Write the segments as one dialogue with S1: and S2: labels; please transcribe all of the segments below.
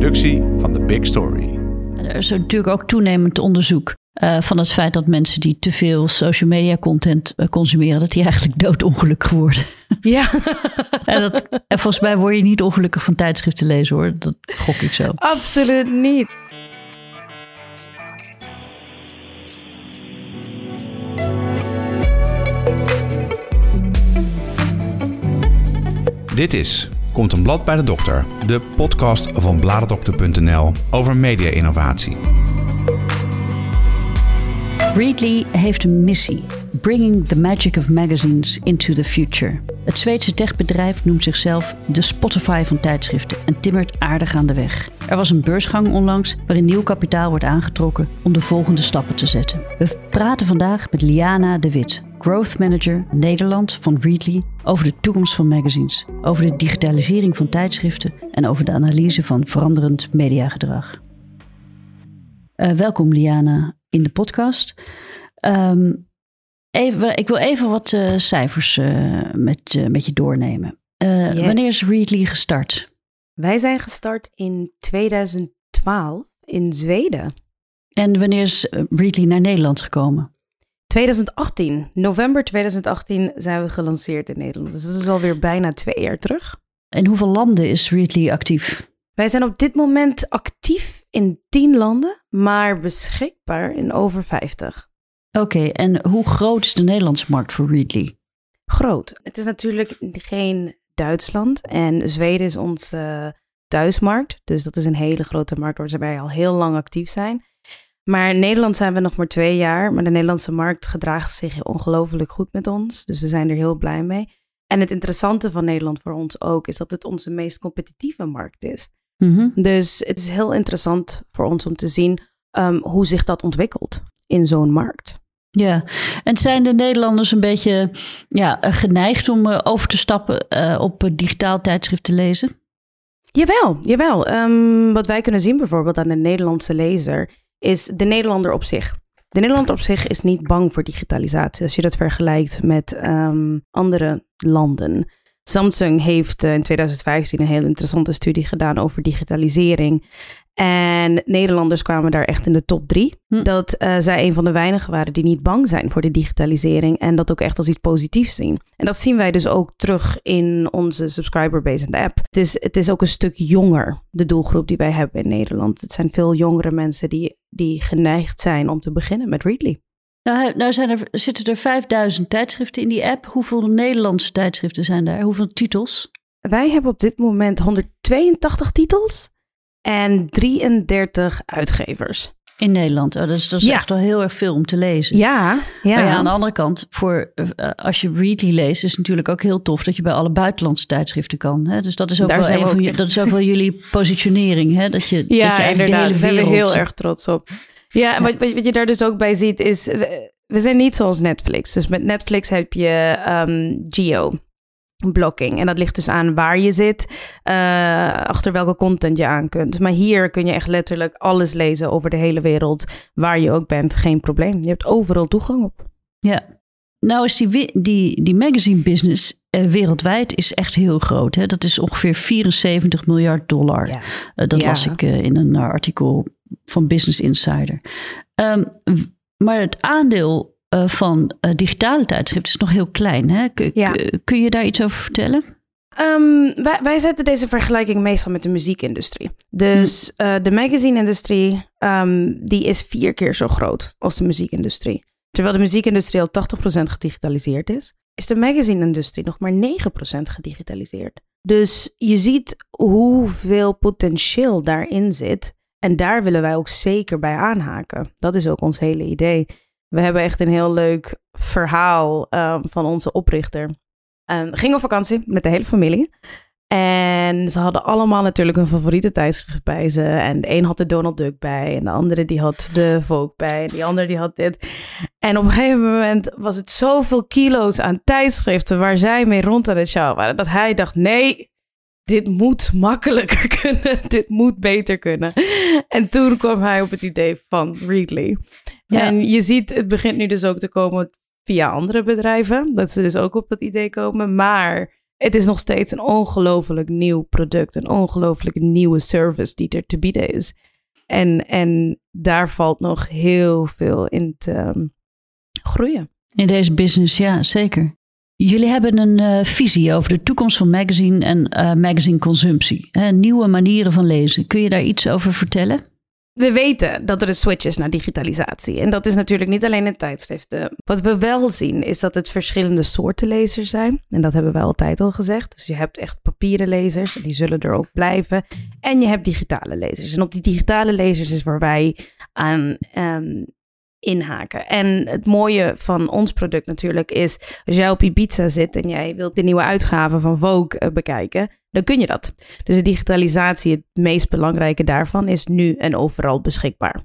S1: productie van The Big Story.
S2: Er is natuurlijk ook toenemend onderzoek uh, van het feit dat mensen die te veel social media content uh, consumeren, dat die eigenlijk doodongelukkig worden.
S3: Ja.
S2: en, dat, en volgens mij word je niet ongelukkig van tijdschriften lezen hoor. Dat gok ik zo.
S3: Absoluut niet.
S1: Dit is Komt een blad bij de dokter, de podcast van bladerdokter.nl over media-innovatie.
S2: Readly heeft een missie: Bringing the Magic of Magazines into the Future. Het Zweedse techbedrijf noemt zichzelf de Spotify van tijdschriften en timmert aardig aan de weg. Er was een beursgang onlangs waarin nieuw kapitaal wordt aangetrokken om de volgende stappen te zetten. We praten vandaag met Liana de Wit, Growth Manager Nederland van Readly, over de toekomst van magazines, over de digitalisering van tijdschriften en over de analyse van veranderend mediagedrag. Uh, welkom Liana in de podcast. Um, even, ik wil even wat uh, cijfers uh, met, met je doornemen. Yes. Wanneer is Readly gestart?
S3: Wij zijn gestart in 2012 in Zweden.
S2: En wanneer is Readly naar Nederland gekomen?
S3: 2018, november 2018 zijn we gelanceerd in Nederland. Dus dat is alweer bijna twee jaar terug.
S2: In hoeveel landen is Readly actief?
S3: Wij zijn op dit moment actief in 10 landen, maar beschikbaar in over 50.
S2: Oké, okay, en hoe groot is de Nederlandse markt voor Readly?
S3: Groot. Het is natuurlijk geen Duitsland en Zweden is onze thuismarkt. Dus dat is een hele grote markt waar wij al heel lang actief zijn. Maar in Nederland zijn we nog maar twee jaar. Maar de Nederlandse markt gedraagt zich ongelooflijk goed met ons. Dus we zijn er heel blij mee. En het interessante van Nederland voor ons ook is dat het onze meest competitieve markt is. Mm -hmm. Dus het is heel interessant voor ons om te zien um, hoe zich dat ontwikkelt in zo'n markt.
S2: Ja, en zijn de Nederlanders een beetje ja, geneigd om uh, over te stappen uh, op digitaal tijdschrift te lezen?
S3: Jawel, jawel. Um, wat wij kunnen zien bijvoorbeeld aan de Nederlandse lezer is de Nederlander op zich. De Nederlander op zich is niet bang voor digitalisatie als je dat vergelijkt met um, andere landen. Samsung heeft uh, in 2015 een heel interessante studie gedaan over digitalisering. En Nederlanders kwamen daar echt in de top drie. Hm. Dat uh, zij een van de weinigen waren die niet bang zijn voor de digitalisering. En dat ook echt als iets positiefs zien. En dat zien wij dus ook terug in onze subscriber-base in de app. Het is, het is ook een stuk jonger, de doelgroep die wij hebben in Nederland. Het zijn veel jongere mensen die, die geneigd zijn om te beginnen met Readly.
S2: Nou, nou zijn er, zitten er 5000 tijdschriften in die app. Hoeveel Nederlandse tijdschriften zijn daar? Hoeveel titels?
S3: Wij hebben op dit moment 182 titels en 33 uitgevers.
S2: In Nederland. Oh, dus dat is ja. echt wel heel erg veel om te lezen.
S3: Ja, ja.
S2: Maar ja, aan de andere kant, voor, uh, als je Readly leest, is het natuurlijk ook heel tof dat je bij alle buitenlandse tijdschriften kan. Hè? Dus dat is ook
S3: Daar
S2: wel, een van, dat is ook wel jullie positionering. Hè? Dat je,
S3: ja,
S2: dat je
S3: inderdaad. Daar zijn we heel erg trots op. Ja, en wat, wat je daar dus ook bij ziet is, we, we zijn niet zoals Netflix. Dus met Netflix heb je um, geo blocking. En dat ligt dus aan waar je zit, uh, achter welke content je aan kunt. Maar hier kun je echt letterlijk alles lezen over de hele wereld, waar je ook bent, geen probleem. Je hebt overal toegang op.
S2: Ja. Nou is die, die, die magazine business uh, wereldwijd is echt heel groot. Hè? Dat is ongeveer 74 miljard dollar. Ja. Uh, dat ja. las ik in een artikel van Business Insider. Um, maar het aandeel uh, van uh, digitale tijdschriften is nog heel klein. Hè? Kun,
S3: ja.
S2: kun je daar iets over vertellen?
S3: Um, wij, wij, zetten deze vergelijking meestal met de muziekindustrie. Dus hm. uh, de magazine-industrie um, die is vier keer zo groot als de muziekindustrie. Terwijl de muziekindustrie al 80% gedigitaliseerd is, is de magazine-industrie nog maar 9% gedigitaliseerd. Dus je ziet hoeveel potentieel daarin zit. En daar willen wij ook zeker bij aanhaken. Dat is ook ons hele idee. We hebben echt een heel leuk verhaal um, van onze oprichter. Um, ging op vakantie met de hele familie. En ze hadden allemaal natuurlijk een favoriete tijdschrift bij ze. En de een had de Donald Duck bij. En de andere die had de Vogue bij. En die andere die had dit. En op een gegeven moment was het zoveel kilo's aan tijdschriften waar zij mee rond aan het sjouwen waren. Dat hij dacht, nee, dit moet makkelijker kunnen. dit moet beter kunnen. En toen kwam hij op het idee van Readly. Ja. En je ziet, het begint nu dus ook te komen via andere bedrijven. Dat ze dus ook op dat idee komen. Maar het is nog steeds een ongelooflijk nieuw product, een ongelooflijk nieuwe service die er te bieden is. En, en daar valt nog heel veel in te ehm, groeien.
S2: In deze business, ja, zeker. Jullie hebben een uh, visie over de toekomst van magazine en uh, magazine consumptie. Hè, nieuwe manieren van lezen. Kun je daar iets over vertellen?
S3: We weten dat er een switch is naar digitalisatie. En dat is natuurlijk niet alleen in tijdschriften. Wat we wel zien is dat het verschillende soorten lezers zijn. En dat hebben we altijd al gezegd. Dus je hebt echt papieren lezers, die zullen er ook blijven. En je hebt digitale lezers. En op die digitale lezers is waar wij aan um, inhaken. En het mooie van ons product natuurlijk is, als jij op Ibiza zit en jij wilt de nieuwe uitgave van Vogue eh, bekijken, dan kun je dat. Dus de digitalisatie, het meest belangrijke daarvan, is nu en overal beschikbaar.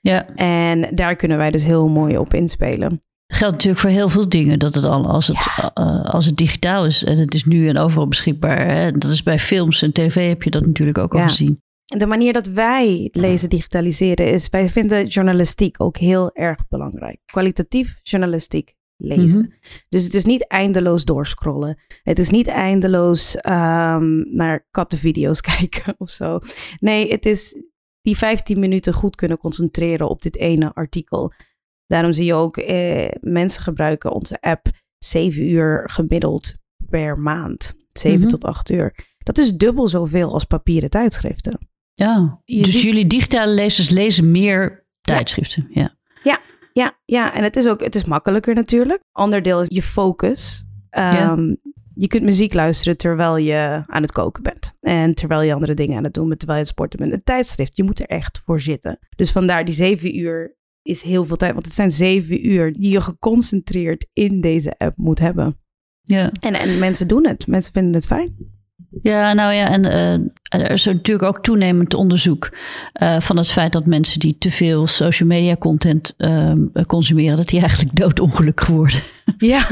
S2: Ja.
S3: En daar kunnen wij dus heel mooi op inspelen.
S2: geldt natuurlijk voor heel veel dingen. Dat het al, als, het, uh, als het digitaal is en het is nu en overal beschikbaar. Hè? Dat is bij films en tv heb je dat natuurlijk ook al gezien
S3: de manier dat wij lezen digitaliseren is, wij vinden journalistiek ook heel erg belangrijk. Kwalitatief journalistiek lezen. Mhm. Dus het is niet eindeloos doorscrollen. Het is niet eindeloos um, naar kattenvideo's kijken of zo. Nee, het is die 15 minuten goed kunnen concentreren op dit ene artikel. Daarom zie je ook eh, mensen gebruiken onze app 7 uur gemiddeld per maand. 7 mhm. tot 8 uur. Dat is dubbel zoveel als papieren tijdschriften.
S2: Ja, dus jullie digitale lezers lezen meer tijdschriften. Ja.
S3: ja. Ja, ja, en het is ook het is makkelijker natuurlijk. Ander deel is je focus. Ehm, je kunt muziek luisteren terwijl je aan het koken bent. En terwijl je andere dingen aan het doen bent, terwijl je aan het sporten bent. Een tijdschrift, je moet er echt voor zitten. Dus vandaar die zeven uur is heel veel tijd. Want het zijn zeven uur die je geconcentreerd in deze app moet hebben.
S2: Ja.
S3: En, en mensen doen het. Mensen vinden het fijn.
S2: Ja, nou ja, en uh, er is natuurlijk ook toenemend onderzoek uh, van het feit dat mensen die te veel social media content uh, consumeren, dat die eigenlijk doodongelukkig worden.
S3: Ja.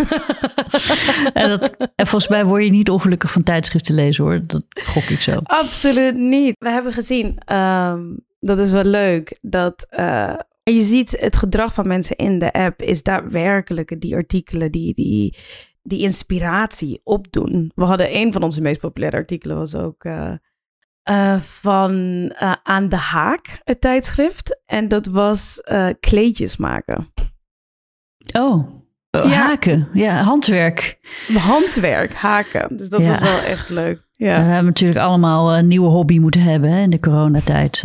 S2: en, dat, en volgens mij word je niet ongelukkig van tijdschriften lezen hoor. Dat gok ik zo.
S3: Absoluut niet. We hebben gezien, um, dat is wel leuk, dat uh, je ziet het gedrag van mensen in de app is daadwerkelijk die artikelen die, die, die inspiratie opdoen. We hadden een van onze meest populaire artikelen was ook uh, uh, van uh, Aan de Haak, het tijdschrift. En dat was kleedjes maken.
S2: Oh, ja. haken. Ja, handwerk.
S3: Handwerk, haken. Dus dat ja. was wel echt leuk. Ja.
S2: we hebben natuurlijk allemaal een nieuwe hobby moeten hebben hè, in de coronatijd.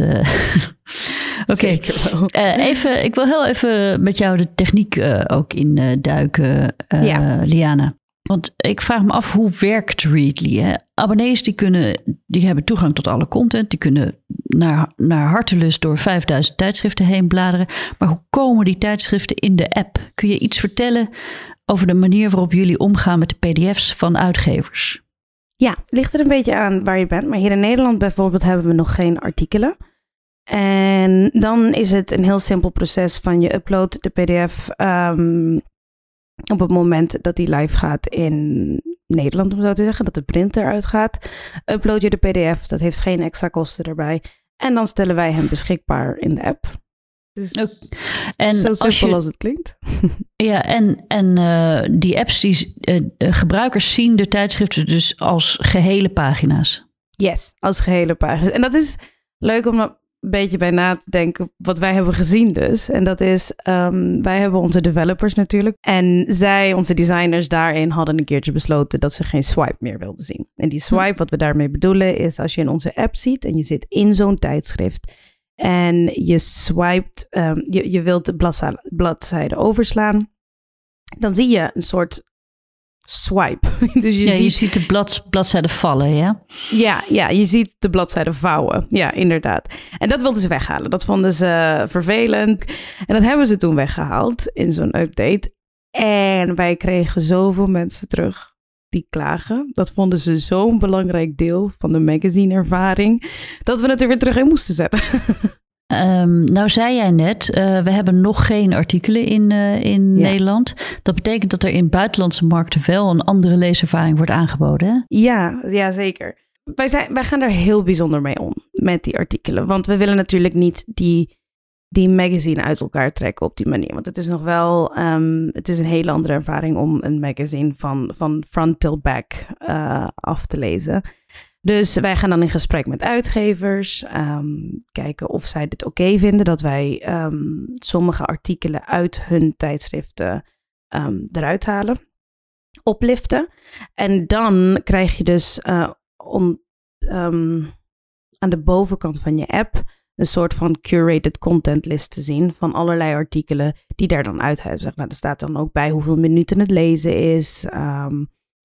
S2: Oké, okay. even, ik wil heel even met jou de techniek ook induiken, ja. Liana. Want ik vraag me af, hoe werkt Readly? Hè? Abonnees die, kunnen, die hebben toegang tot alle content. Die kunnen naar, naar hartelust door 5000 tijdschriften heen bladeren. Maar hoe komen die tijdschriften in de app? Kun je iets vertellen over de manier waarop jullie omgaan met de pdf's van uitgevers?
S3: Ja, ligt er een beetje aan waar je bent. Maar hier in Nederland bijvoorbeeld hebben we nog geen artikelen. En dan is het een heel simpel proces van je upload de pdf um, op het moment dat die live gaat in Nederland, om zo te zeggen, dat de printer uitgaat, upload je de PDF. Dat heeft geen extra kosten erbij. En dan stellen wij hem beschikbaar in de app. Dus en zo simpel als, als, het klinkt.
S2: Ja, en, en uh, die apps, die, uh, de gebruikers zien de tijdschriften dus als gehele pagina's.
S3: Yes, als gehele pagina's. En dat is leuk om een beetje bij na te denken wat wij hebben gezien dus. En dat is, um, wij hebben onze developers natuurlijk. En zij, onze designers daarin, hadden een keertje besloten dat ze geen swipe meer wilden zien. En die swipe, wat we daarmee bedoelen, is als je in onze app ziet en je zit in zo'n tijdschrift en je swipet, um, je, je wilt de bladzijde, bladzijde overslaan, dan zie je een soort swipe.
S2: dus je, ja, ziet... je ziet de blad, bladzijde vallen, ja?
S3: Ja, ja, je ziet de bladzijde vouwen. Ja, inderdaad. En dat wilden ze weghalen. Dat vonden ze vervelend. En dat hebben ze toen weggehaald in zo'n update. En wij kregen zoveel mensen terug die klagen. Dat vonden ze zo'n belangrijk deel van de magazine-ervaring. Dat we het er weer terug in moesten zetten.
S2: Um, nou zei jij net, uh, we hebben nog geen artikelen in, uh, in ja. Nederland. Dat betekent dat er in buitenlandse markten wel een andere leeservaring wordt aangeboden. Hè?
S3: Ja, ja, zeker. Wij, zijn, wij gaan daar heel bijzonder mee om met die artikelen. Want we willen natuurlijk niet die die magazine uit elkaar trekken op die manier. Want het is nog wel, ehm, het is een hele andere ervaring om een magazine van, van front till back uh, af te lezen. Dus wij gaan dan in gesprek met uitgevers, um, kijken of zij dit oké vinden dat wij um, sommige artikelen uit hun tijdschriften eruit halen, opliften. En dan krijg je dus uh, om, aan de bovenkant van je app een soort van curated content list te zien van allerlei artikelen die daar dan uit Nou, er staat dan ook bij hoeveel minuten het lezen is,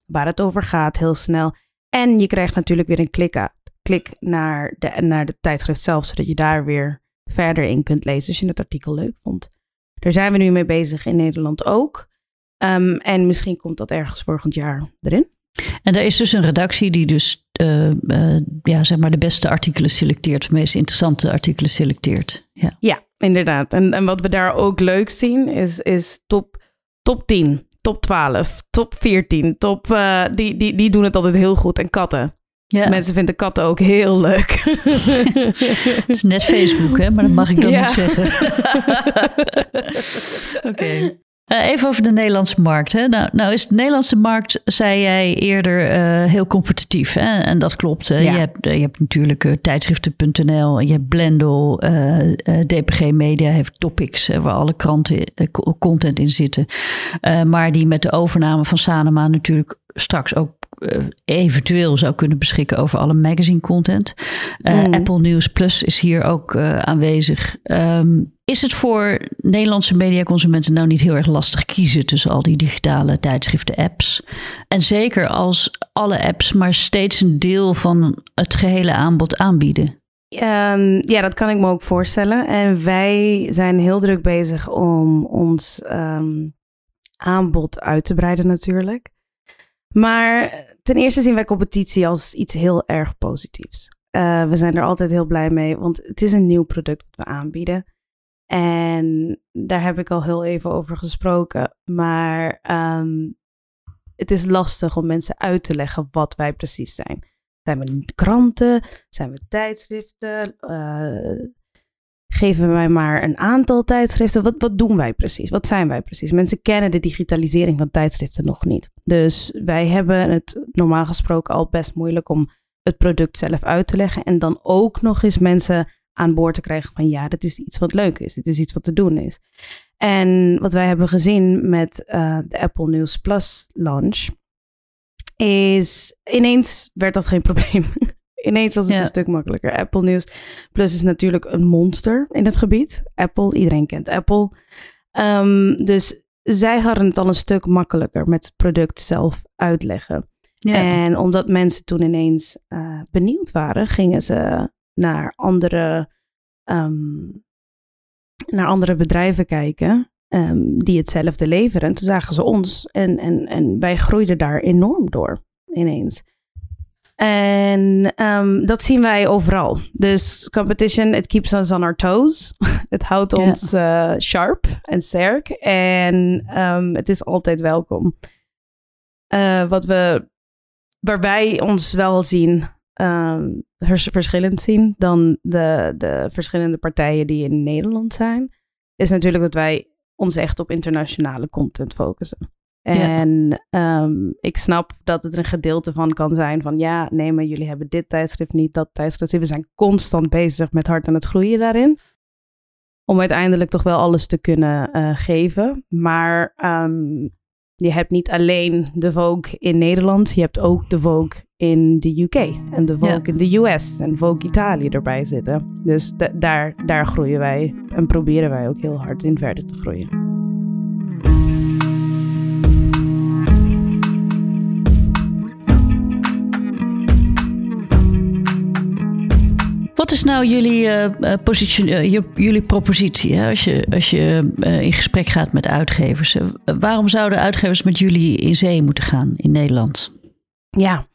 S3: waar het over gaat, heel snel. En je krijgt natuurlijk weer een klik, klik naar, de, naar de tijdschrift zelf, zodat je daar weer verder in kunt lezen als je het artikel leuk vond. Daar zijn we nu mee bezig in Nederland ook. Um, en misschien komt dat ergens volgend jaar erin.
S2: En er is dus een redactie die dus uh, uh, ja, zeg maar de beste artikelen selecteert, de meest interessante artikelen selecteert. Ja,
S3: ja inderdaad. En, en wat we daar ook leuk zien is, is top, top 10, top 12, top 14. Top, uh, die, die, die doen het altijd heel goed. En katten. Ja. Mensen vinden katten ook heel leuk.
S2: Het is net Facebook, hè? maar dat mag ik dan ja. niet zeggen. Oké. Okay. Uh, even over de Nederlandse markt. Hè. Nou, nou is de Nederlandse markt, zei jij eerder, uh, heel competitief. Hè? En dat klopt. Ja. Je, hebt, je hebt natuurlijk tijdschriften.nl, je hebt Blendel, DPG Media heeft Topics, waar alle kranten content in zitten. maar die met de overname van Sanema natuurlijk straks ook eventueel zou kunnen beschikken over alle magazine content. Mm. Apple News Plus is hier ook aanwezig. Um, is het voor Nederlandse mediaconsumenten nou niet heel erg lastig kiezen tussen al die digitale tijdschriften apps? En zeker als alle apps maar steeds een deel van het gehele aanbod aanbieden.
S3: Um, ja, dat kan ik me ook voorstellen. En wij zijn heel druk bezig om ons um, aanbod uit te breiden natuurlijk. Maar ten eerste zien wij competitie als iets heel erg positiefs. Uh, we zijn er altijd heel blij mee, want het is een nieuw product dat we aanbieden. En daar heb ik al heel even over gesproken. Maar um, het is lastig om mensen uit te leggen wat wij precies zijn. Zijn we kranten? Zijn we tijdschriften? Uh, geven wij maar een aantal tijdschriften? Wat, wat doen wij precies? Wat zijn wij precies? Mensen kennen de digitalisering van tijdschriften nog niet. Dus wij hebben het normaal gesproken al best moeilijk om het product zelf uit te leggen. En dan ook nog eens mensen aan boord te krijgen van ja, dit is iets wat leuk is. Dit is iets wat te doen is. En wat wij hebben gezien met uh, de Apple News Plus launch, is ineens werd dat geen probleem. ineens was het ja. een stuk makkelijker. Apple News Plus is natuurlijk een monster in het gebied. Apple, iedereen kent Apple. Um, dus zij hadden het al een stuk makkelijker met het product zelf uitleggen. Ja. En omdat mensen toen ineens uh, benieuwd waren, gingen ze naar andere, um, naar andere bedrijven kijken um, die hetzelfde leveren. En toen zagen ze ons en, en, en wij groeiden daar enorm door ineens. En um, dat zien wij overal. Dus competition, it keeps us on our toes. het houdt ons uh, sharp en sterk. En het is altijd welkom. Uh, wat we, waar wij ons wel zien um, verschillend zien dan de, de verschillende partijen die in Nederland zijn, is natuurlijk dat wij ons echt op internationale content focussen. En ja. um, ik snap dat het een gedeelte van kan zijn van ja, nee, maar jullie hebben dit tijdschrift niet, dat tijdschrift. We zijn constant bezig met hard aan het groeien daarin. Om uiteindelijk toch wel alles te kunnen uh, geven. Maar um, je hebt niet alleen de Vogue in Nederland, je hebt ook de Vogue in de UK en de Vogue ja. in de US en Vogue Italië erbij zitten. Dus daar, daar groeien wij en proberen wij ook heel hard in verder te groeien.
S2: Wat is nou jullie, uh, position, uh, jullie propositie hè? als je, als je in gesprek gaat met uitgevers? waarom zouden uitgevers met jullie in zee moeten gaan in Nederland?
S3: Ja,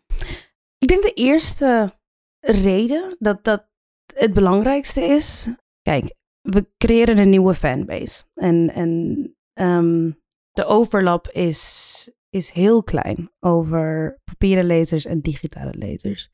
S3: ik denk de eerste reden dat dat het belangrijkste is. Kijk, we creëren een nieuwe fanbase. En, en um, de overlap is, is heel klein over papieren lezers en digitale lezers.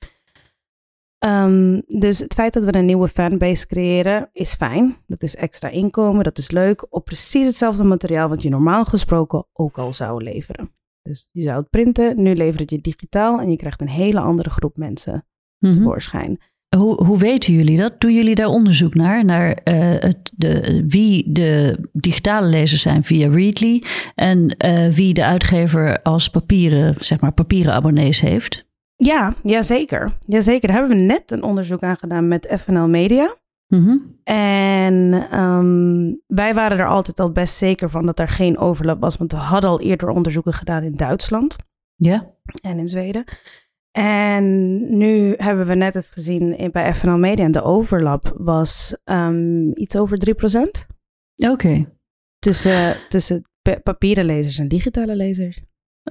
S3: Ehm, dus het feit dat we een nieuwe fanbase creëren is fijn. Dat is extra inkomen, dat is leuk. Op precies hetzelfde materiaal wat je normaal gesproken ook al zou leveren. Dus je zou het printen, nu levert het je digitaal en je krijgt een hele andere groep mensen
S2: Mhm.
S3: tevoorschijn.
S2: Hoe, hoe weten jullie dat? Doen jullie daar onderzoek naar? Naar eh, het, de, wie de digitale lezers zijn via Readly en eh, wie de uitgever als papieren, zeg maar, papieren abonnees heeft?
S3: Ja, jazeker. Jazeker. Daar hebben we net een onderzoek aan gedaan met FNL Media.
S2: Mhm.
S3: En ehm, wij waren er altijd al best zeker van dat er geen overlap was, want we hadden al eerder onderzoeken gedaan in Duitsland
S2: Ja.
S3: en in Zweden. En nu hebben we net het gezien bij FNL Media en de overlap was ehm, iets over 3%
S2: Oké.
S3: tussen, tussen pa- papieren lezers en digitale lezers.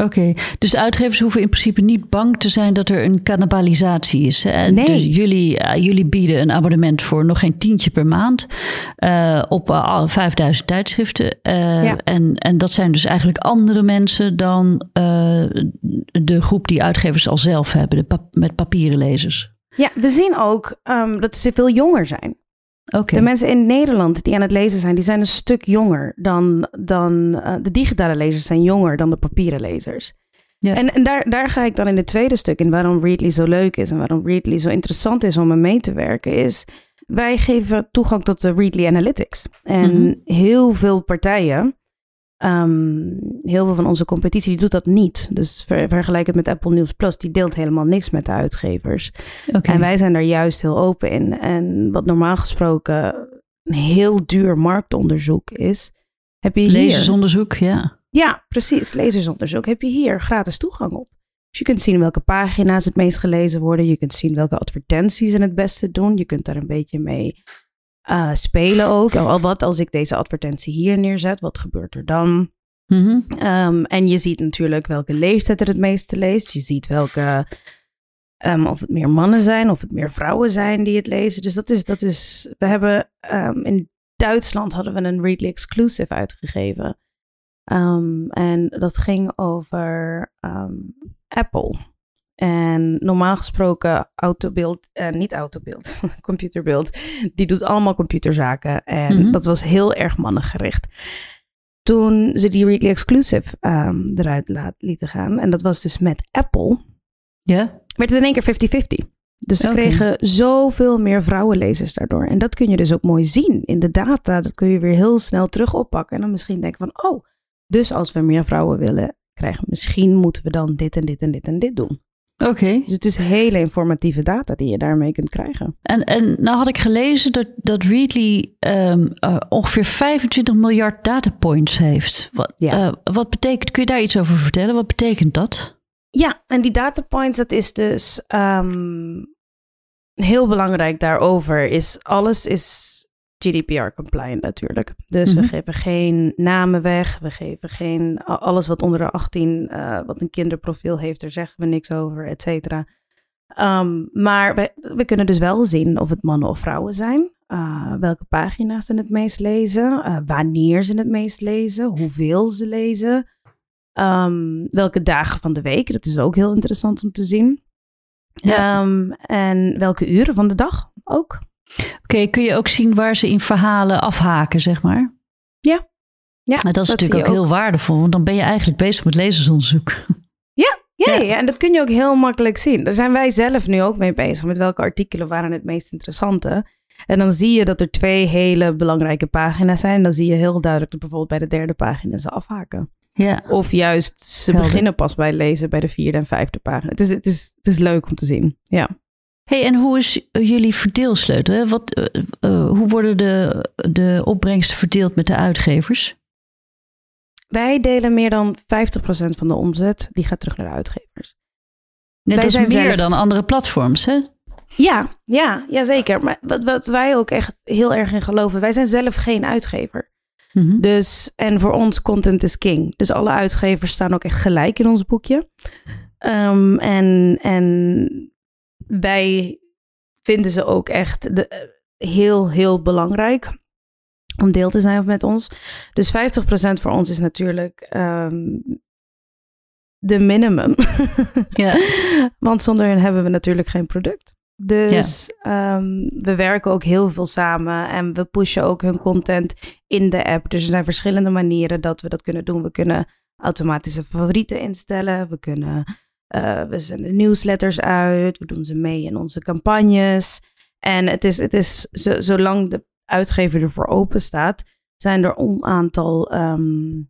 S2: Oké, dus uitgevers hoeven in principe niet bang te zijn dat er een cannibalisatie is. Hè?
S3: Nee.
S2: Dus jullie, eh, jullie bieden een abonnement voor nog geen tientje per maand eh, op eh, al 5000 tijdschriften. Eh,
S3: Ja.
S2: en, en dat zijn dus eigenlijk andere mensen dan eh, de groep die uitgevers al zelf hebben, de pap- met papieren lezers.
S3: Ja, we zien ook ehm, dat ze veel jonger zijn. De mensen in Nederland die aan het lezen zijn, die zijn een stuk jonger dan, dan eh, de digitale lezers zijn jonger dan de papieren lezers.
S2: Ja.
S3: En, en daar, daar ga ik dan in het tweede stuk in waarom Readly zo leuk is en waarom Readly zo interessant is om mee te werken, is wij geven toegang tot de Readly Analytics. En
S2: Mhm.
S3: heel veel partijen, ehm, heel veel van onze competitie, die doet dat niet. Dus ver, vergelijk het met Apple News Plus, die deelt helemaal niks met de uitgevers.
S2: oké.
S3: En wij zijn daar juist heel open in. En wat normaal gesproken een heel duur marktonderzoek is, heb je hier...
S2: Lezersonderzoek, ja.
S3: Ja, precies. Lezersonderzoek heb je hier gratis toegang op. Dus je kunt zien welke pagina's het meest gelezen worden. Je kunt zien welke advertenties ze het beste doen. Je kunt daar een beetje mee eh, spelen ook. Al wat als ik deze advertentie hier neerzet, wat gebeurt er dan?
S2: Mhm.
S3: Ehm, en je ziet natuurlijk welke leeftijd er het meeste leest. Je ziet welke, ehm, of het meer mannen zijn, of het meer vrouwen zijn die het lezen. Dus dat is, dat is we hebben ehm, in Duitsland hadden we een Readly Exclusive uitgegeven. En dat ging over Apple. En normaal gesproken autobeeld, eh, niet autobeeld, computerbeeld, die doet allemaal computerzaken. En
S2: Mhm.
S3: dat was heel erg mannengericht. Toen ze die Readly Exclusive ehm, eruit laat, lieten gaan, en dat was dus met Apple, werd het in één keer 50-50. Dus ze kregen zoveel meer vrouwenlezers daardoor. En dat kun je dus ook mooi zien in de data. Dat kun je weer heel snel terug oppakken. En dan misschien denken van, oh, dus als we meer vrouwen willen krijgen, misschien moeten we dan dit en dit en dit en dit doen.
S2: Oké.
S3: Dus het is hele informatieve data die je daarmee kunt krijgen.
S2: En, en nou had ik gelezen dat, dat Readly ehm, eh, ongeveer 25 miljard datapoints heeft. Wat,
S3: Ja.
S2: eh, wat betekent, kun je daar iets over vertellen? Wat betekent dat?
S3: Ja, en die data points, dat is dus ehm, heel belangrijk daarover. Is alles is GDPR compliant natuurlijk. Dus
S2: Mhm.
S3: we geven geen namen weg. We geven geen alles wat onder de 18, eh, wat een kinderprofiel heeft, daar zeggen we niks over, et cetera. Ehm, maar we, we kunnen dus wel zien of het mannen of vrouwen zijn. eh, welke pagina's ze het meest lezen. eh, wanneer ze het meest lezen. Hoeveel ze lezen. Ehm, welke dagen van de week. Dat is ook heel interessant om te zien.
S2: Ja.
S3: Ehm, en welke uren van de dag ook.
S2: Oké, kun je ook zien waar ze in verhalen afhaken, zeg maar?
S3: Ja. Ja,
S2: Maar dat is
S3: dat
S2: natuurlijk ook, heel waardevol, want dan ben je eigenlijk bezig met lezersonderzoek.
S3: Ja,
S2: Ja.
S3: ja, en dat kun je ook heel makkelijk zien. Daar zijn wij zelf nu ook mee bezig. Met welke artikelen waren het meest interessante. En dan zie je dat er twee hele belangrijke pagina's zijn. Dan zie je heel duidelijk dat bijvoorbeeld bij de derde pagina ze afhaken.
S2: Ja,
S3: Of juist ze
S2: Helder.
S3: beginnen pas bij lezen bij de vierde en vijfde pagina. Het is, het is, het is leuk om te zien. Ja.
S2: Hey, en hoe is jullie verdeelsleutel? Wat, eh, eh, hoe worden de, de opbrengsten verdeeld met de uitgevers?
S3: Wij delen meer dan 50% van de omzet. Die gaat terug naar de uitgevers.
S2: Net
S3: Wij
S2: als
S3: zijn
S2: meer
S3: zelf-
S2: dan andere platforms, hè?
S3: Ja, ja, ja zeker. Maar wat, wat wij ook echt heel erg in geloven. Wij zijn zelf geen uitgever.
S2: Mhm.
S3: Dus, en voor ons, content is king. Dus alle uitgevers staan ook echt gelijk in ons boekje. Ehm, en, en wij vinden ze ook echt de, eh, heel, heel belangrijk om deel te zijn met ons. Dus 50% voor ons is natuurlijk ehm, de minimum.
S2: Ja.
S3: Want zonder hen hebben we natuurlijk geen product. Dus ehm, we werken ook heel veel samen en we pushen ook hun content in de app. Dus er zijn verschillende manieren dat we dat kunnen doen. We kunnen automatische favorieten instellen. We kunnen, uh, we zenden newsletters uit. We doen ze mee in onze campagnes. En het is, het is zolang de uitgever ervoor open staat, zijn er een aantal ehm,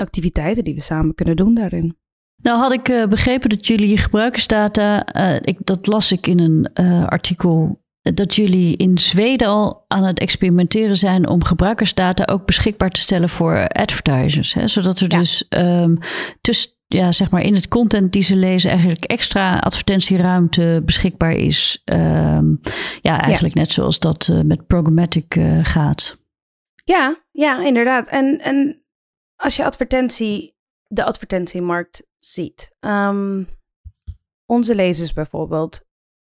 S3: activiteiten die we samen kunnen doen daarin.
S2: Nou had ik uh, begrepen dat jullie gebruikersdata, uh, ik, dat las ik in een uh, artikel, dat jullie in Zweden al aan het experimenteren zijn om gebruikersdata ook beschikbaar te stellen voor advertisers. Hè? Zodat er ja. dus um, tussen ja, zeg maar in het content die ze lezen eigenlijk extra advertentieruimte beschikbaar is. Um, ja, eigenlijk ja. net zoals dat uh, met programmatic uh, gaat.
S3: Ja, ja, inderdaad. En, en als je advertentie, de advertentiemarkt ziet. Um, onze lezers bijvoorbeeld,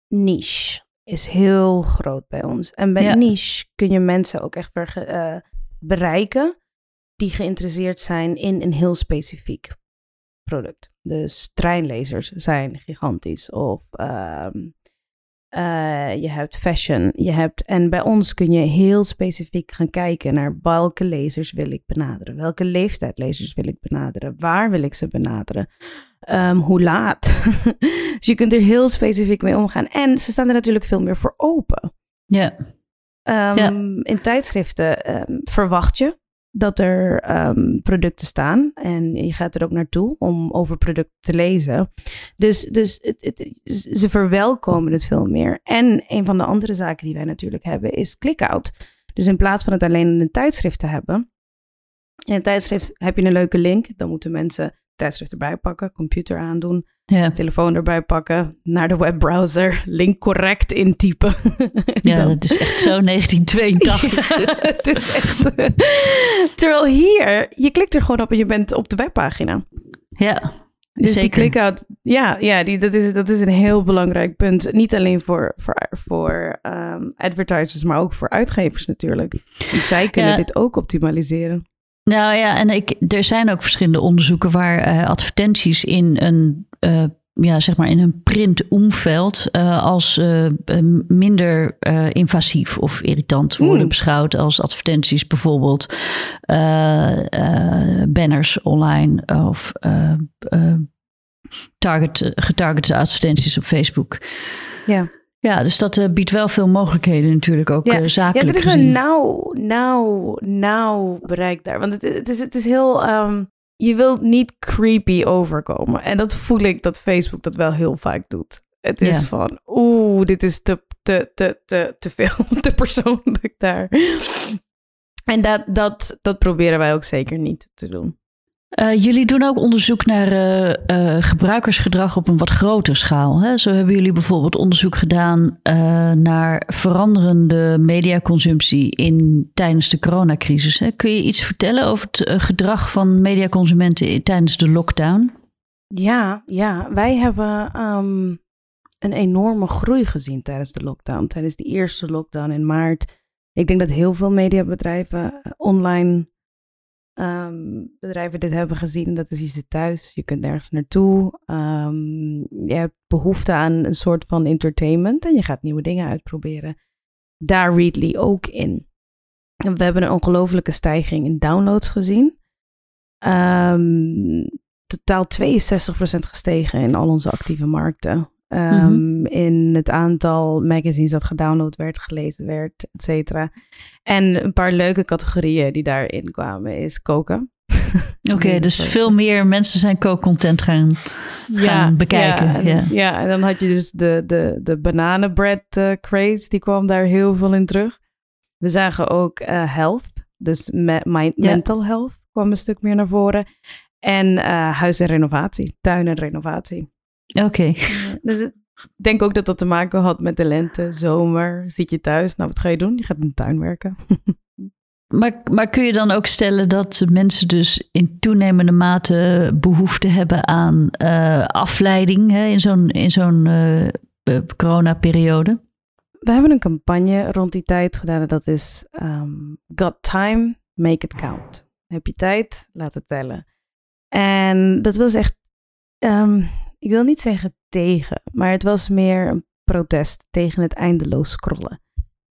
S3: niche is heel groot bij ons. En bij ja. niche kun je mensen ook echt uh, bereiken die geïnteresseerd zijn in een heel specifiek product. Dus treinlezers zijn gigantisch. Of um, uh, je hebt fashion. Je hebt, en bij ons kun je heel specifiek gaan kijken naar welke lezers wil ik benaderen. Welke leeftijd lezers wil ik benaderen. Waar wil ik ze benaderen. Um, hoe laat. dus je kunt er heel specifiek mee omgaan. En ze staan er natuurlijk veel meer voor open.
S2: Ja.
S3: Um, ja. In tijdschriften um, verwacht je dat er um, producten staan. En je gaat er ook naartoe om over producten te lezen. Dus, dus het, het, ze verwelkomen het veel meer. En een van de andere zaken die wij natuurlijk hebben is click-out. Dus in plaats van het alleen in een tijdschrift te hebben. In een tijdschrift heb je een leuke link. Dan moeten mensen tijdschrift erbij pakken, computer aandoen, ja. telefoon erbij pakken, naar de webbrowser, link correct intypen.
S2: Ja, dan... dat is echt zo 1982.
S3: Ja, het is echt. Terwijl hier, je klikt er gewoon op en je bent op de webpagina.
S2: Ja.
S3: Dus
S2: Zeker.
S3: die click-out, ja, ja die, dat, is, dat is een heel belangrijk punt. Niet alleen voor, voor, voor um, advertisers, maar ook voor uitgevers natuurlijk. Want zij kunnen ja. dit ook optimaliseren.
S2: Nou ja, en ik, er zijn ook verschillende onderzoeken waar uh, advertenties in een, uh, ja, zeg maar in een print omveld uh, als minder invasief of irritant worden mm. beschouwd als advertenties, bijvoorbeeld banners online of target, getargete advertenties op Facebook.
S3: Ja.
S2: Ja, dus dat uh, biedt wel veel mogelijkheden natuurlijk ook ja. uh, zakelijk
S3: Ja, er is
S2: gezien.
S3: een nauw, nauw, nauw bereik daar. Want het, het, is, het is heel... Um, je wilt niet creepy overkomen. En dat voel ik dat Facebook dat wel heel vaak doet. Het is ja. van, oeh, dit is te, te, te, te, te veel, te persoonlijk daar. En dat, dat, dat proberen wij ook zeker niet te doen.
S2: Uh, jullie doen ook onderzoek naar uh, uh, gebruikersgedrag op een wat grotere schaal. Hè? Zo hebben jullie bijvoorbeeld onderzoek gedaan naar veranderende mediaconsumptie in, tijdens de coronacrisis. Hè? Kun je iets vertellen over het gedrag van mediaconsumenten tijdens de lockdown?
S3: Ja, ja. wij hebben um, een enorme groei gezien tijdens de lockdown. Tijdens de eerste lockdown in maart. Ik denk dat heel veel mediabedrijven online Um, bedrijven dit hebben gezien, dat is je thuis, je kunt nergens naartoe. Um, je hebt behoefte aan een soort van entertainment en je gaat nieuwe dingen uitproberen. Daar Readly ook in. We hebben een ongelofelijke stijging in downloads gezien. Um, totaal 62% gestegen in al onze actieve markten. Um, mm-hmm. In het aantal magazines dat gedownload werd, gelezen werd, et cetera. En een paar leuke categorieën die daarin kwamen is koken.
S2: Oké, okay, dus veel meer mensen zijn kookcontent gaan, gaan ja, bekijken.
S3: Ja en, ja. ja, en dan had je dus de, de, de bananenbread uh, craze, die kwam daar heel veel in terug. We zagen ook uh, health, dus me, my, ja. mental health kwam een stuk meer naar voren. En uh, huis en renovatie, tuin en renovatie.
S2: Oké. Okay.
S3: Dus ik denk ook dat dat te maken had met de lente, zomer. Zit je thuis? Nou, wat ga je doen? Je gaat in de tuin werken.
S2: maar, maar kun je dan ook stellen dat mensen dus in toenemende mate behoefte hebben aan uh, afleiding hè, in zo'n in zo'n uh, coronaperiode?
S3: We hebben een campagne rond die tijd gedaan. Dat is um, Got Time, Make It Count. Heb je tijd? Laat het tellen. En dat was echt... Um, ik wil niet zeggen tegen, maar het was meer een protest tegen het eindeloos scrollen.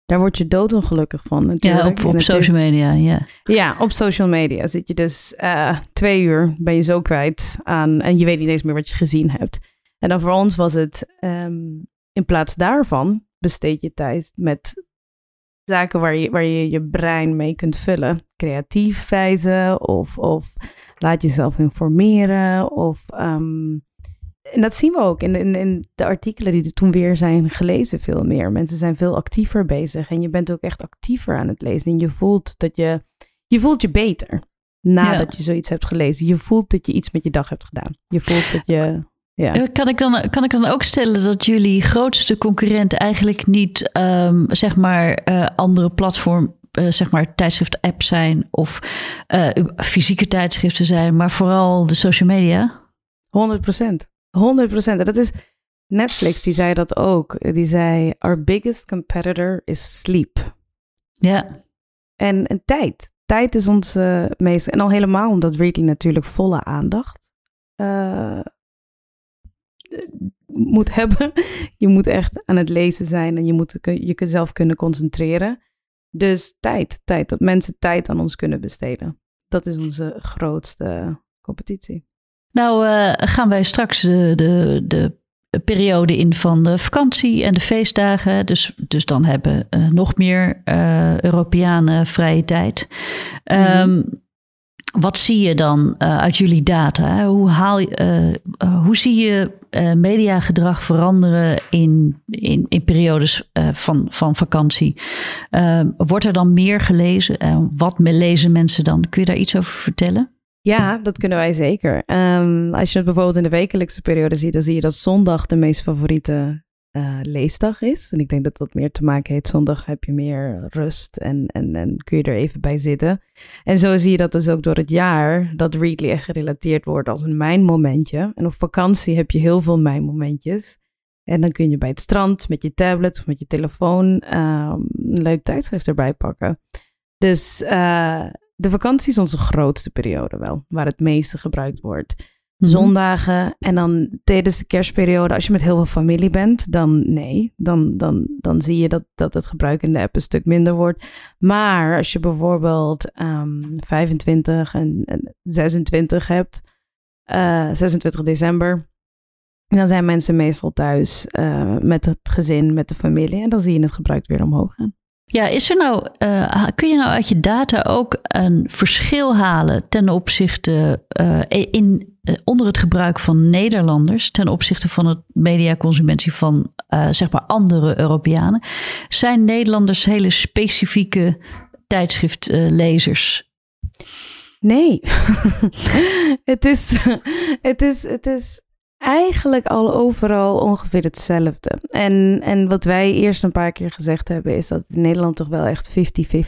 S3: Daar word je doodongelukkig van natuurlijk.
S2: Ja, op, op social
S3: is-
S2: media, ja.
S3: Ja, op social media zit je dus eh, twee uur, ben je zo kwijt aan en je weet niet eens meer wat je gezien hebt. En dan voor ons was het, ehm, in plaats daarvan besteed je tijd met zaken waar je waar je, je brein mee kunt vullen. Creatief wijze of, of laat jezelf informeren of... ehm, en dat zien we ook in, in, in de artikelen die er toen weer zijn gelezen veel meer. Mensen zijn veel actiever bezig en je bent ook echt actiever aan het lezen. En je voelt dat je, je voelt je beter nadat
S2: Ja.
S3: je zoiets hebt gelezen. Je voelt dat je iets met je dag hebt gedaan. Je voelt dat je, ja.
S2: Eh, Kan ik, dan, kan ik dan ook stellen dat jullie grootste concurrent eigenlijk niet, ehm, zeg maar, eh, andere platform, eh, zeg maar, tijdschrift-apps zijn of fysieke tijdschriften zijn, maar vooral de social media?
S3: 100 procent. 100 procent. En dat is Netflix, die zei dat ook. Die zei, our biggest competitor is sleep.
S2: Ja,
S3: En, en tijd. Tijd is onze meest... En al helemaal omdat Readly natuurlijk volle aandacht eh, moet hebben. Je moet echt aan het lezen zijn en je moet je jezelf kunnen concentreren. Dus tijd, tijd. Dat mensen tijd aan ons kunnen besteden. Dat is onze grootste competitie.
S2: Nou eh, gaan wij straks de, de, de periode in van de vakantie en de feestdagen. Dus, dus dan hebben eh, nog meer eh, Europeanen vrije tijd. Ehm, Wat zie je dan uit jullie data? hè? Hoe, haal je, hoe zie je mediagedrag veranderen in, in, in periodes van, van vakantie? Eh, wordt er dan meer gelezen? En wat lezen mensen dan? Kun je daar iets over vertellen?
S3: Ja, dat kunnen wij zeker. Ehm, als je het bijvoorbeeld in de wekelijkse periode ziet, dan zie je dat zondag de meest favoriete eh, leesdag is. En ik denk dat dat meer te maken heeft. Zondag heb je meer rust en, en, en kun je er even bij zitten. En zo zie je dat dus ook door het jaar, dat Readly echt gerelateerd wordt als een mijnmomentje. En op vakantie heb je heel veel mijnmomentjes. En dan kun je bij het strand met je tablet of met je telefoon ehm, een leuk tijdschrift erbij pakken. Dus eh, de vakantie is onze grootste periode wel, waar het meeste gebruikt wordt.
S2: Mhm.
S3: Zondagen en dan tijdens de kerstperiode, als je met heel veel familie bent, dan nee. Dan, dan, dan zie je dat, dat het gebruik in de app een stuk minder wordt. Maar als je bijvoorbeeld ehm 25 en, en 26 hebt, eh 26 december, dan zijn mensen meestal thuis eh, met het gezin, met de familie. En dan zie je het gebruik weer omhoog gaan.
S2: Ja, is er nou, eh, kun je nou uit je data ook een verschil halen ten opzichte eh, in, eh, onder het gebruik van Nederlanders ten opzichte van het mediaconsumentie van zeg maar andere Europeanen? Zijn Nederlanders hele specifieke tijdschriftlezers?
S3: Nee, het, is, het, is, het is eigenlijk al overal ongeveer hetzelfde. En, en wat wij eerst een paar keer gezegd hebben, is dat Nederland toch wel echt 50-50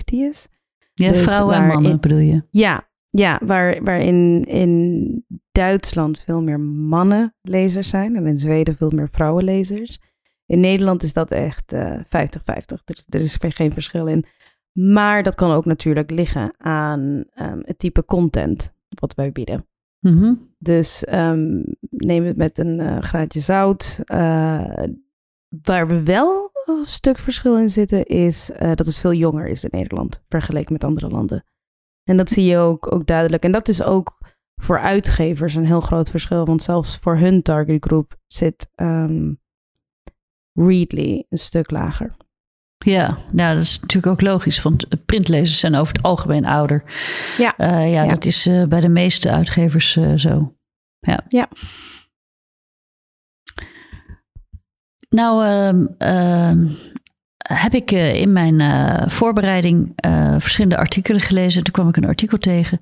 S3: is.
S2: Ja,
S3: Dus
S2: vrouwen en
S3: waarin-
S2: mannen bedoel je?
S3: Ja, ja waar, waar in, Duitsland veel meer mannenlezers zijn en in Zweden veel meer vrouwenlezers. In Nederland is dat echt eh 50-50. Dus er is geen verschil in. Maar dat kan ook natuurlijk liggen aan ehm, het type content wat wij bieden.
S2: Mhm.
S3: Dus ehm, neem het met een eh, graadje zout. Eh, waar we wel een stuk verschil in zitten, is eh, dat het veel jonger is in Nederland vergeleken met andere landen. En dat zie je ook, ook duidelijk. En dat is ook voor uitgevers een heel groot verschil. Want zelfs voor hun targetgroep zit ehm Readly een stuk lager.
S2: Ja, nou, dat is natuurlijk ook logisch, want printlezers zijn over het algemeen ouder.
S3: Ja.
S2: Ja,
S3: Ja.
S2: dat is bij de meeste uitgevers zo. Ja.
S3: Ja.
S2: Nou, ehm, ehm, heb ik eh, in mijn eh, voorbereiding eh, verschillende artikelen gelezen. Toen kwam ik een artikel tegen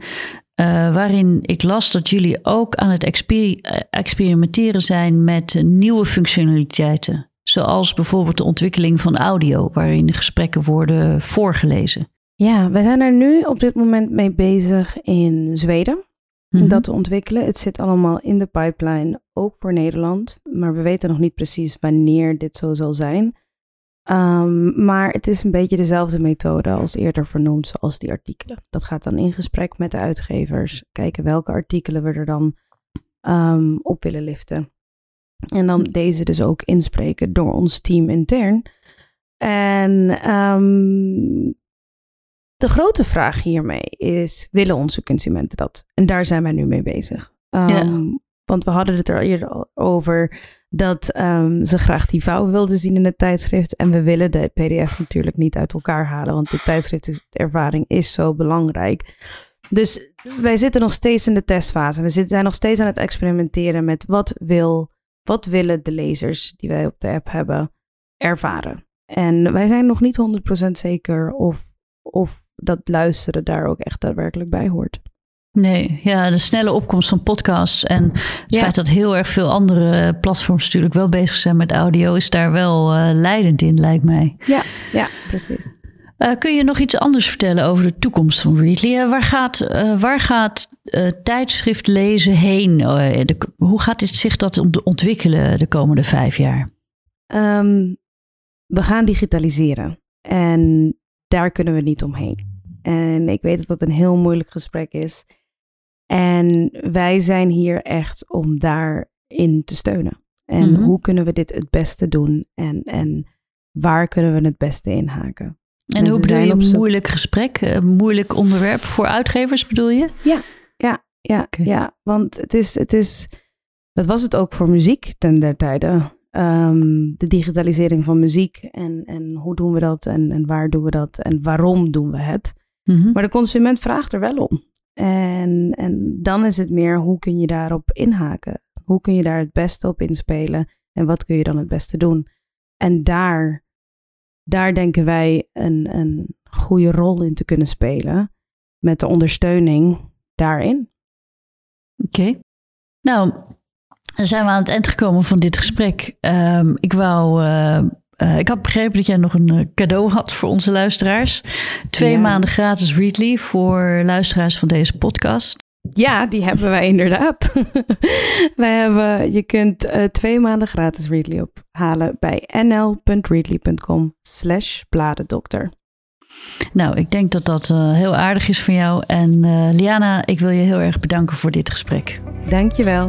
S2: waarin ik las dat jullie ook aan het exper- experimenteren zijn met nieuwe functionaliteiten. Zoals bijvoorbeeld de ontwikkeling van audio, waarin gesprekken worden voorgelezen.
S3: Ja, wij zijn er nu op dit moment mee bezig in Zweden.
S2: Mhm.
S3: dat te ontwikkelen. Het zit allemaal in de pipeline, ook voor Nederland. Maar we weten nog niet precies wanneer dit zo zal zijn. Ehm, maar het is een beetje dezelfde methode als eerder vernoemd, zoals die artikelen. Dat gaat dan in gesprek met de uitgevers. Kijken welke artikelen we er dan ehm, op willen liften. En dan deze dus ook inspreken door ons team intern. En ehm, de grote vraag hiermee is: willen onze consumenten dat? En daar zijn wij nu mee bezig. Ehm, want we hadden het er eerder over dat ehm, ze graag die vouw wilden zien in het tijdschrift. En we willen de PDF natuurlijk niet uit elkaar halen, want de tijdschriftervaring is zo belangrijk. Dus wij zitten nog steeds in de testfase. We zijn nog steeds aan het experimenteren met wat, wil, wat willen de lezers die wij op de app hebben ervaren. En wij zijn nog niet 100% zeker of, of dat luisteren daar ook echt daadwerkelijk bij hoort.
S2: Nee, ja, de snelle opkomst van podcasts en het feit dat heel erg veel andere platforms natuurlijk wel bezig zijn met audio, is daar wel uh, leidend in, lijkt mij.
S3: Ja, ja, precies.
S2: Uh, kun je nog iets anders vertellen over de toekomst van Readly? Uh, waar gaat, waar gaat tijdschrift lezen heen? De, hoe gaat dit zich dat ontwikkelen de komende vijf jaar?
S3: Um, we gaan digitaliseren en daar kunnen we niet omheen. En ik weet dat dat een heel moeilijk gesprek is. En wij zijn hier echt om daarin te steunen. En mhm. hoe kunnen we dit het beste doen? En, en waar kunnen we het beste inhaken?
S2: En hoe bedoel je een moeilijk gesprek, een moeilijk onderwerp voor uitgevers bedoel je?
S3: Ja, ja, ja, ja. Want het is, het is, dat was het ook voor muziek ten der tijde. Um, de digitalisering van muziek en, en hoe doen we dat en, en waar doen we dat en waarom doen we het. Mhm. Maar de consument vraagt er wel om. En, en dan is het meer hoe kun je daarop inhaken? Hoe kun je daar het beste op inspelen? En wat kun je dan het beste doen? En daar, daar denken wij een, een goede rol in te kunnen spelen. Met de ondersteuning daarin.
S2: Oké. Nou, dan zijn we aan het eind gekomen van dit gesprek. Um, ik wou uh, uh, ik had begrepen dat jij nog een uh, cadeau had voor onze luisteraars. Twee maanden gratis Readly voor luisteraars van deze podcast.
S3: Ja, die hebben wij inderdaad. wij hebben, je kunt uh, twee maanden gratis Readly ophalen bij nl.readly.com slash bladendokter.
S2: Nou, ik denk dat dat heel aardig is van jou. En Liana, ik wil je heel erg bedanken voor dit gesprek.
S3: Dankjewel.